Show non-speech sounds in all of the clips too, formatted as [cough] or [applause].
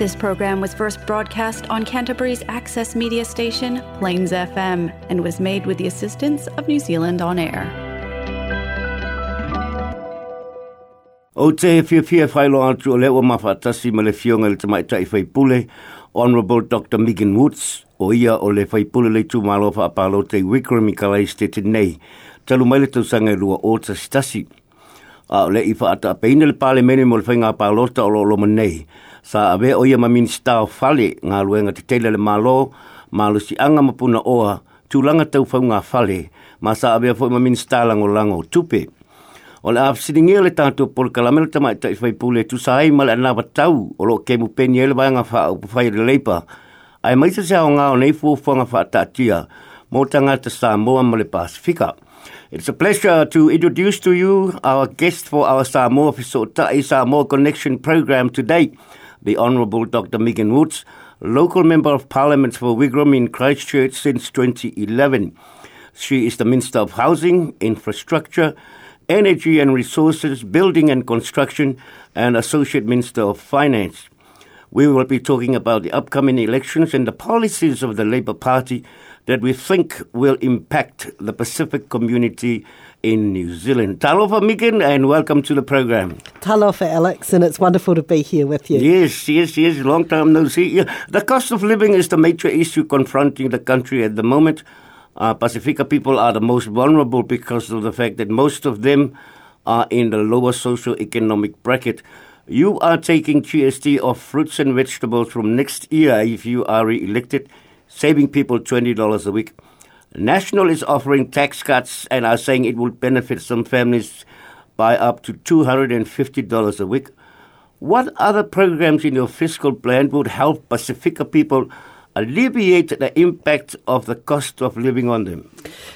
This program was first broadcast on Canterbury's access media station, Plains FM, and was made with the assistance of New Zealand On Air. O te fia whaelo atu o leo mawhatasi ma le fionga le tamai tai whai pule, Honourable Dr. Megan Woods, o ia o le whai pule le tu malo wha apalo te Wickrami i kalai stete nei, talu mai le tau sanga lua o ta stasi. A le i wha ata peina le pale mene mo le whainga apalota o lo lo nei, sa ave o ia ma minista o fale ngā luenga te teile le malo, malo si anga mapuna oa, tūlanga tau whaunga fale, ma sa ave fo ma minista lango lango tupe. O le le kalamela tamai tai whai pule tu tau o lo ele vai ngā o whai re leipa. Ai mai se o ngā o nei mō tangata Samoa le Pasifika. It's a pleasure to introduce to you our guest for our Samoa Feso'ota'i Samoa Connection program today the Honourable Dr. Megan Woods, local member of Parliament for Wigram in Christchurch since 2011. She is the Minister of Housing, Infrastructure, Energy and Resources, Building and Construction, and Associate Minister of Finance. We will be talking about the upcoming elections and the policies of the Labour Party that we think will impact the Pacific community in New Zealand. Talofa Megan, and welcome to the program. Talofa Alex, and it's wonderful to be here with you. Yes, yes, yes, long time no see. The cost of living is the major issue confronting the country at the moment. Uh, Pacifica people are the most vulnerable because of the fact that most of them are in the lower socio-economic bracket. You are taking GST off fruits and vegetables from next year if you are re-elected, saving people $20 a week. National is offering tax cuts and are saying it will benefit some families by up to $250 a week. What other programs in your fiscal plan would help Pacifica people alleviate the impact of the cost of living on them?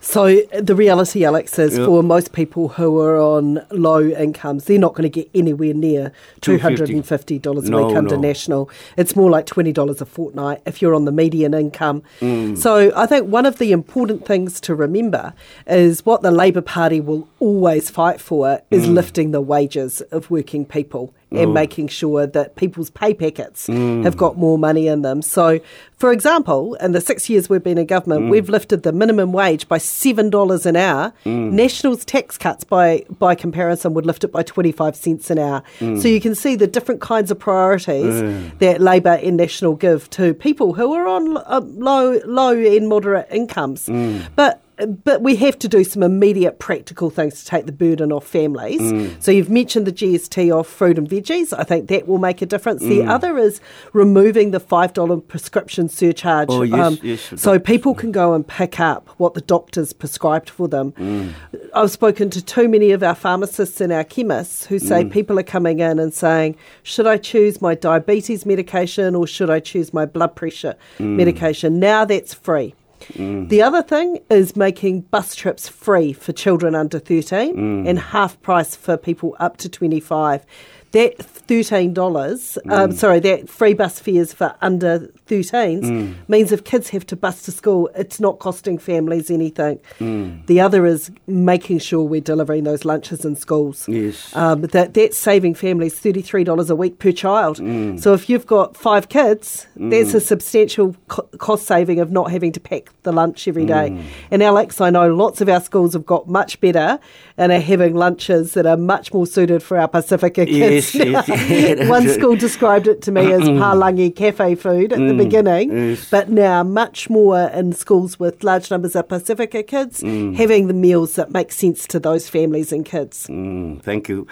So the reality, Alex, is for most people who are on low incomes, they're not going to get anywhere near two hundred and fifty dollars a no, week under no. national. It's more like twenty dollars a fortnight if you're on the median income. Mm. So I think one of the important things to remember is what the Labor Party will always fight for is mm. lifting the wages of working people and mm. making sure that people's pay packets mm. have got more money in them. So, for example, in the six years we've been in government, mm. we've lifted the minimum wage by seven dollars an hour. Mm. National's tax cuts by by comparison would lift it by twenty five cents an hour. Mm. So you can see the different kinds of priorities that Labor and National give to people who are on uh, low low and moderate incomes. Mm. But but we have to do some immediate practical things to take the burden off families. Mm. So you've mentioned the GST off fruit and veggies. I think that will make a difference. Mm. The other is removing the five dollar prescription surcharge. Oh, yes, um, yes, so people can go and pick up what the doctors prescribed for them. Mm. I've spoken to too many of our pharmacists and our chemists who say mm. people are coming in and saying, "Should I choose my diabetes medication or should I choose my blood pressure mm. medication?" Now that's free. Mm. The other thing is making bus trips free for children under 13 mm. and half price for people up to 25 that thirteen dollars, um, mm. um, sorry, that free bus fares for under 13s mm. means if kids have to bus to school, it's not costing families anything. Mm. The other is making sure we're delivering those lunches in schools. Yes, um, that that's saving families thirty three dollars a week per child. Mm. So if you've got five kids, that's a mm. substantial co- cost saving of not having to pack the lunch every day. Mm. And Alex, I know lots of our schools have got much better and are having lunches that are much more suited for our Pacifica kids. Yes, [laughs] yes, yes. One school described it to me as Palangi cafe food at the mm, beginning, yes. but now much more in schools with large numbers of Pacifica kids mm. having the meals that make sense to those families and kids. Mm, thank you.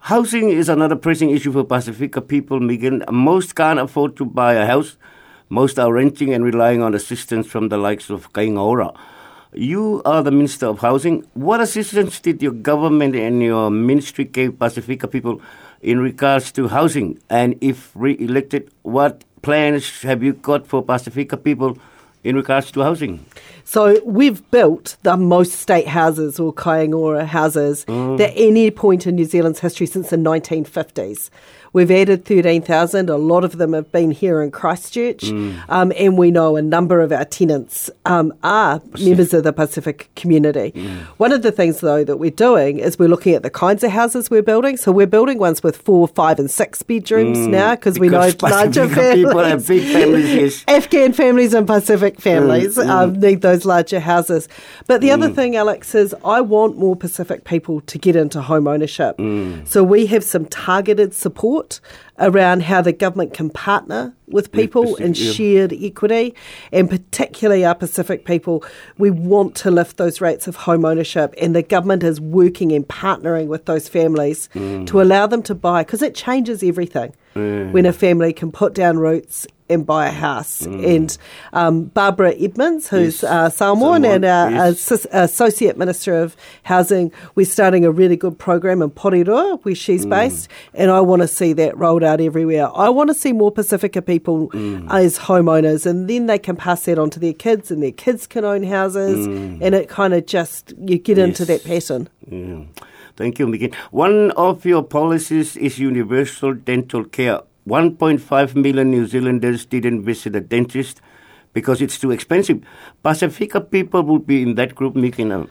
Housing is another pressing issue for Pacifica people, Megan. Most can't afford to buy a house. Most are renting and relying on assistance from the likes of Kāinga Ora. You are the Minister of Housing. What assistance did your government and your ministry give Pacifica people in regards to housing? And if re-elected, what plans have you got for Pacifica people in regards to housing? So we've built the most state houses or Kāinga Ora houses mm. at any point in New Zealand's history since the 1950s. We've added 13,000. A lot of them have been here in Christchurch. Mm. Um, and we know a number of our tenants um, are members of the Pacific community. Mm. One of the things, though, that we're doing is we're looking at the kinds of houses we're building. So we're building ones with four, five, and six bedrooms mm. now because we know [laughs] larger families. People have big families, yes. [laughs] Afghan families and Pacific families mm, um, mm. need those larger houses. But the other mm. thing, Alex, is I want more Pacific people to get into home ownership. Mm. So we have some targeted support around how the government can partner with people and shared equity, and particularly our Pacific people. We want to lift those rates of home ownership, and the government is working and partnering with those families mm. to allow them to buy because it changes everything mm. when a family can put down roots and buy a house. Mm. And um, Barbara Edmonds, who's yes. uh, Samoan, and our yes. Associate Minister of Housing, we're starting a really good program in Porirua, where she's mm. based, and I want to see that rolled out everywhere. I want to see more Pacifica people mm. as homeowners, and then they can pass that on to their kids, and their kids can own houses, mm. and it kind of just, you get yes. into that pattern. Yeah. Thank you, Megan. One of your policies is universal dental care. 1.5 million New Zealanders didn't visit a dentist because it's too expensive. Pacifica people would be in that group, Megan.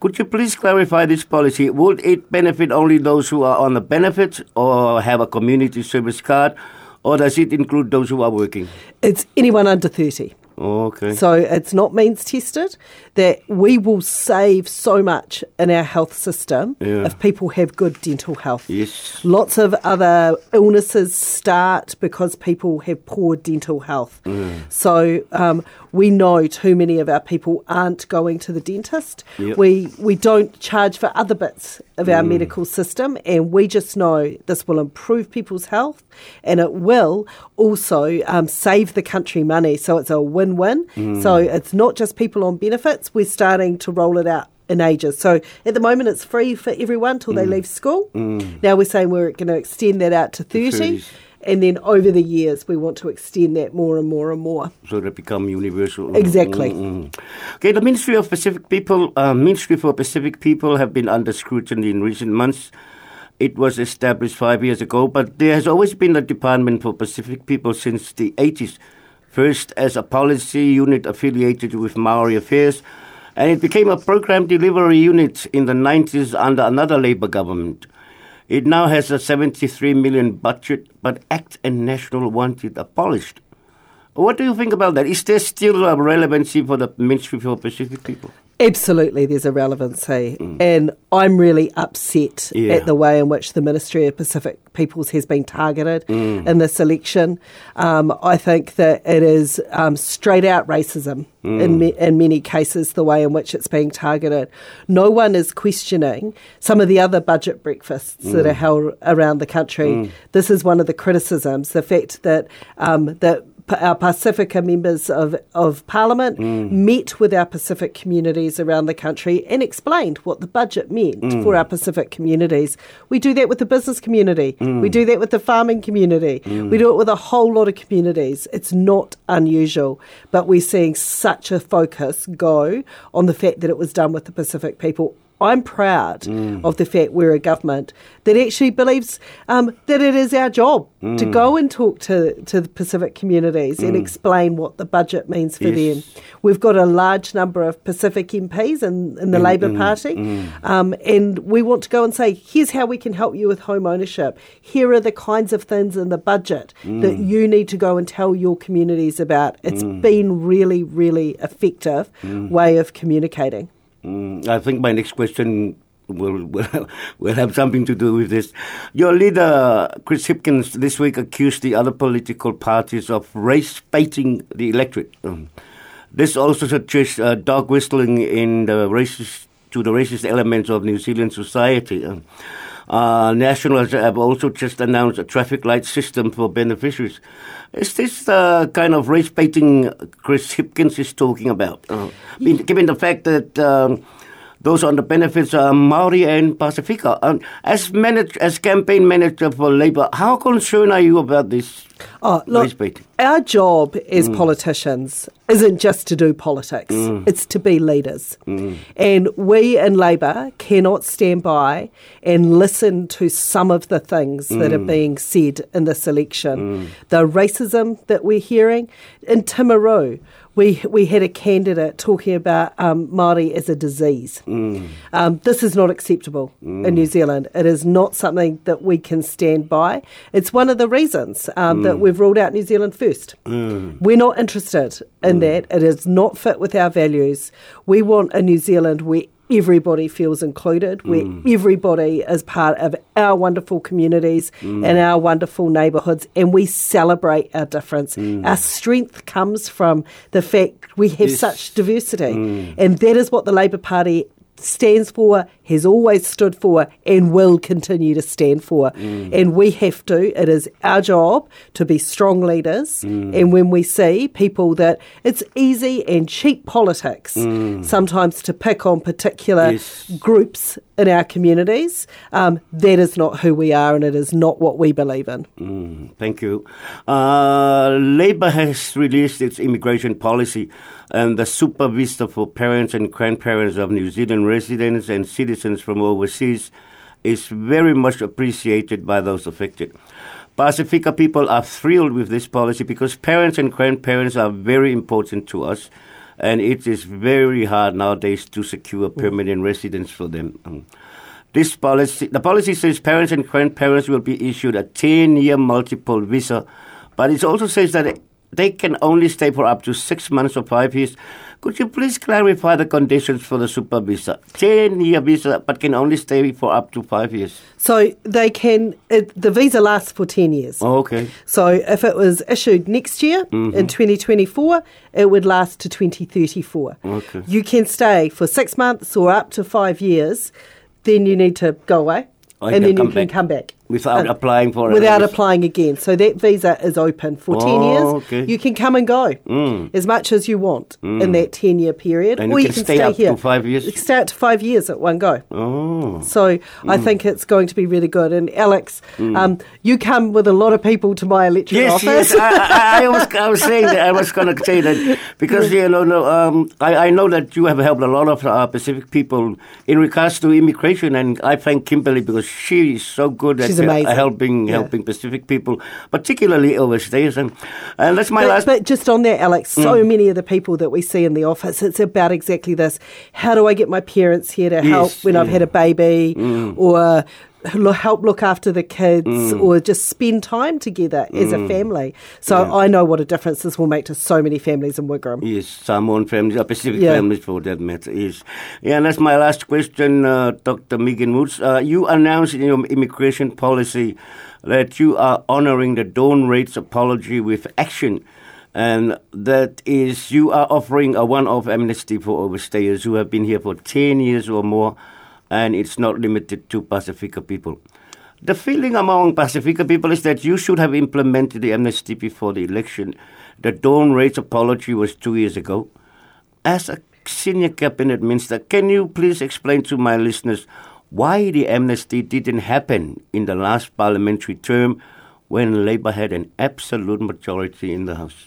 Could you please clarify this policy? Would it benefit only those who are on the benefits or have a community service card, or does it include those who are working? It's anyone under 30. Oh, okay. So it's not means tested that we will save so much in our health system yeah. if people have good dental health. Yes. Lots of other illnesses start because people have poor dental health. Mm. So um, we know too many of our people aren't going to the dentist. Yep. We we don't charge for other bits of our mm. medical system, and we just know this will improve people's health, and it will also um, save the country money. So it's a win-win. Mm. So it's not just people on benefits. We're starting to roll it out in ages. So at the moment, it's free for everyone till mm. they leave school. Mm. Now we're saying we're going to extend that out to 30 and then over the years we want to extend that more and more and more. So that become universal. Exactly. Mm-hmm. Okay, the Ministry of Pacific People, uh, Ministry for Pacific People have been under scrutiny in recent months. It was established five years ago, but there has always been a Department for Pacific People since the 80s. First as a policy unit affiliated with Maori Affairs, and it became a program delivery unit in the 90s under another Labour government. It now has a 73 million budget, but ACT and National want it abolished. What do you think about that? Is there still a relevancy for the Ministry for Pacific people? Absolutely, there's a relevancy. Mm. And I'm really upset yeah. at the way in which the Ministry of Pacific Peoples has been targeted mm. in this election. Um, I think that it is um, straight out racism mm. in, me, in many cases, the way in which it's being targeted. No one is questioning some of the other budget breakfasts that mm. are held around the country. Mm. This is one of the criticisms the fact that, um, that our Pacifica members of, of Parliament mm. met with our Pacific communities around the country and explained what the budget meant mm. for our Pacific communities. We do that with the business community. Mm. We do that with the farming community. Mm. We do it with a whole lot of communities. It's not unusual, but we're seeing such a focus go on the fact that it was done with the Pacific people I'm proud mm. of the fact we're a government that actually believes um, that it is our job mm. to go and talk to, to the Pacific communities mm. and explain what the budget means for yes. them. We've got a large number of Pacific MPs in, in the mm, Labour mm, Party, mm. um, and we want to go and say, here's how we can help you with home ownership. Here are the kinds of things in the budget that you need to go and tell your communities about. It's been really, really effective way of communicating. Mm, I think my next question will, [laughs] will, will have something to do with this. Your leader, Chris Hipkins, this week accused the other political parties of race baiting the electorate. Um, this also suggests uh, dog whistling in the racist, to the racist elements of New Zealand society. Um, uh, Nationals have also just announced a traffic light system for beneficiaries. Is this the kind of race baiting Chris Hipkins is talking about? Uh, given the fact that um, those on the benefits are Maori and Pacifica. Um, as manage, as campaign manager for Labour, how concerned are you about this Oh, look, our job as mm. politicians isn't just to do politics, mm. it's to be leaders. Mm. And we in Labour cannot stand by and listen to some of the things that are mm. being said in this election. Mm. The racism that we're hearing in Timaru, we we had a candidate talking about um, Māori as a disease. Mm. Um, this is not acceptable mm. in New Zealand. It is not something that we can stand by. It's one of the reasons um, mm. that we've ruled out New Zealand first. Mm. We're not interested in mm. that. It is not fit with our values. We want a New Zealand where everybody feels included, where mm. everybody is part of our wonderful communities mm. and our wonderful neighbourhoods, and we celebrate our difference. Mm. Our strength comes from the fact we have yes. such diversity, mm. and that is what the Labour Party stands for, has always stood for, and will continue to stand for. Mm. And we have to, it is our job to be strong leaders. Mm. And when we see people that it's easy and cheap politics mm. sometimes to pick on particular yes. groups in our communities, um, that is not who we are and it is not what we believe in. Mm. Thank you. Uh, Labour has released its immigration policy and the super visa for parents and grandparents of New Zealand residents and citizens from overseas is very much appreciated by those affected. Pacifica people are thrilled with this policy because parents and grandparents are very important to us, and it is very hard nowadays to secure permanent residence for them. Um, this policy, the policy says parents and grandparents will be issued a 10-year multiple visa, but it also says that they can only stay for up to six months or five years. Could you please clarify the conditions for the super visa? 10 year visa, but can only stay for up to five years. So they can, it, the visa lasts for 10 years. Oh, okay. So if it was issued next year mm-hmm. in 2024, it would last to 2034. Okay. You can stay for six months or up to five years, then you need to go away. and then you can back. come back without uh, applying for without applying again. So that visa is open for ten years. Okay. You can come and go mm. as much as you want mm. in that ten year period, and or you can, you can stay, stay here. five years. You can stay up to five years at one go. Oh. So mm. I think it's going to be really good. And Alex, mm. um, you come with a lot of people to my electorate yes, office. Yes, I, I, I, was I was saying that I was going to say that because you know no, um, I, I know that you have helped a lot of uh, Pacific people in regards to immigration, and I thank Kimberly because she is so good She's amazing. helping helping yeah. helping Pacific people, particularly overseas. And, and that's my but, last. But just on that, Alex, so mm. many of the people that we see in the office, it's about exactly this: how do I get my parents here to yes, help when yeah. I've had a baby, mm. or help look after the kids mm. or just spend time together mm. as a mm. family. So yeah. I know what a difference this will make to so many families in Wigram. Yes, Samoan families, Pacific yeah. families for that matter. Yes. Yeah, and that's my last question, uh, Dr. Megan Woods. Uh, you announced in your immigration policy that you are honoring the Dawn Raids apology with action. And that is, you are offering a one off amnesty for overstayers who have been here for 10 years or more and it's not limited to Pacifica people. The feeling among Pacifica people is that you should have implemented the amnesty before the election. The Dawn Raids apology was two years ago. As a senior cabinet minister, can you please explain to my listeners why the amnesty didn't happen in the last parliamentary term when Labour had an absolute majority in the House?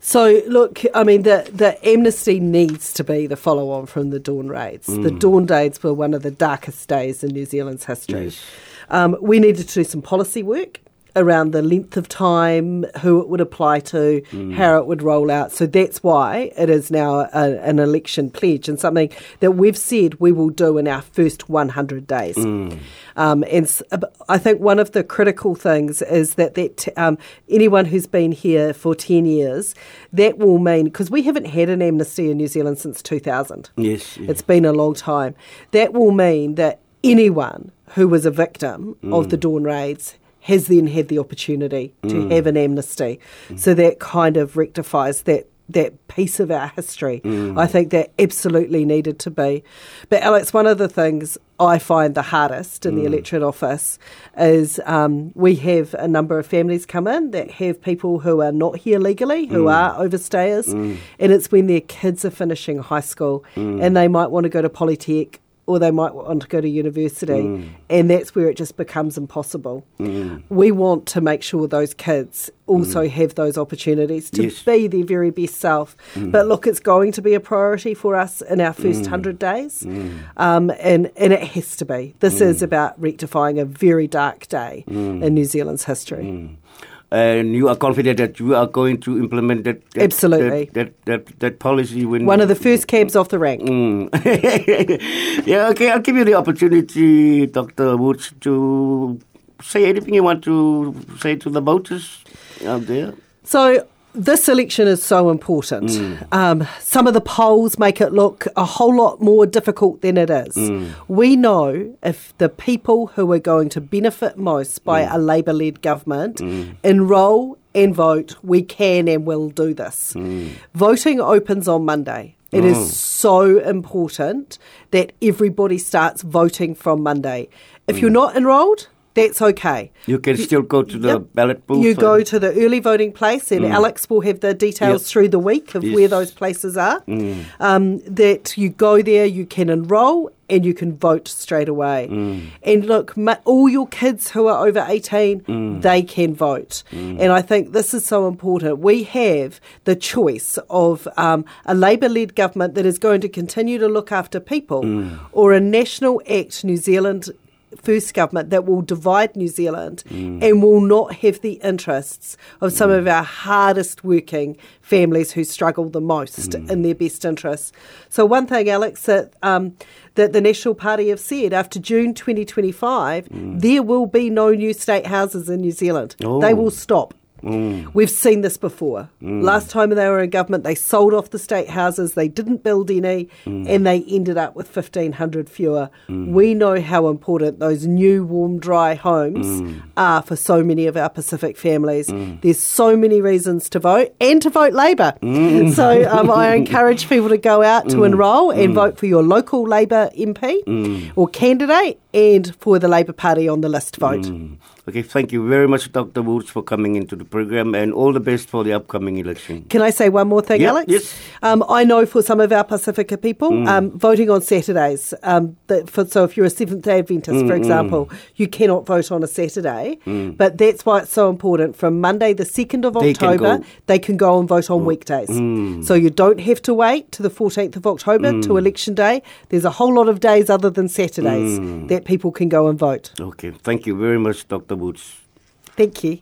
So, look, I mean, the, the amnesty needs to be the follow on from the Dawn raids. Mm. The Dawn raids were one of the darkest days in New Zealand's history. Yes. Um, we needed to do some policy work around the length of time, who it would apply to, mm. how it would roll out. So that's why it is now a, an election pledge and something that we've said we will do in our first 100 days. Mm. Um, and I think one of the critical things is that, that um, anyone who's been here for 10 years, that will mean, because we haven't had an amnesty in New Zealand since 2000. Yes. yes. It's been a long time. That will mean that anyone who was a victim mm. of the Dawn raids has then had the opportunity to mm. have an amnesty. Mm. So that kind of rectifies that that piece of our history. Mm. I think that absolutely needed to be. But Alex, one of the things I find the hardest in mm. the electorate office is um, we have a number of families come in that have people who are not here legally, who mm. are overstayers, mm. and it's when their kids are finishing high school mm. and they might want to go to Polytech or they might want to go to university, mm. and that's where it just becomes impossible. Mm. We want to make sure those kids also mm. have those opportunities to yes. be their very best self. Mm. But look, it's going to be a priority for us in our first 100 mm. days, mm. um, and, and it has to be. This is about rectifying a very dark day in New Zealand's history and you are confident that you are going to implement that, that absolutely that, that, that, that policy when one of the first cabs off the rank. Mm. [laughs] yeah, okay, I'll give you the opportunity, Dr. Woods, to say anything you want to say to the voters out there. So this election is so important. Mm. Um, some of the polls make it look a whole lot more difficult than it is. Mm. We know if the people who are going to benefit most by mm. a Labour led government mm. enrol and vote, we can and will do this. Mm. Voting opens on Monday. It is mm. so important that everybody starts voting from Monday. If you're not enrolled, that's okay. You can you, still go to the yep. ballot booth. You go to the early voting place, and mm. Alex will have the details yep. through the week of yes. where those places are. Mm. Um, that you go there, you can enrol, and you can vote straight away. Mm. And look, all your kids who are over 18, mm. they can vote. Mm. And I think this is so important. We have the choice of um, a Labour led government that is going to continue to look after people mm. or a National Act New Zealand first government that will divide New Zealand mm. and will not have the interests of some mm. of our hardest working families who struggle the most mm. in their best interests. So one thing, Alex, that um, that the National Party have said after June 2025, mm. there will be no new state houses in New Zealand. Oh. They will stop. Mm. We've seen this before. Mm. Last time they were in government, they sold off the state houses, they didn't build any, mm. and they ended up with 1,500 fewer. Mm. We know how important those new, warm, dry homes mm. are for so many of our Pacific families. Mm. There's so many reasons to vote and to vote Labour. So um, I [laughs] encourage people to go out to enrol and vote for your local Labour MP or candidate and for the Labour Party on the list vote. Okay, thank you very much, Dr. Woods, for coming into the program and all the best for the upcoming election. Can I say one more thing, yep, Alex? Yes. Um, I know for some of our Pacifica people, mm. um, voting on Saturdays, um, for, so if you're a Seventh day Adventist, mm, for example, mm. you cannot vote on a Saturday, mm. but that's why it's so important. From Monday, the 2nd of they October, can they can go and vote on mm. weekdays. Mm. So you don't have to wait to the 14th of October to election day. There's a whole lot of days other than Saturdays that people can go and vote. Okay, thank you very much, Dr. Woods. Thank you.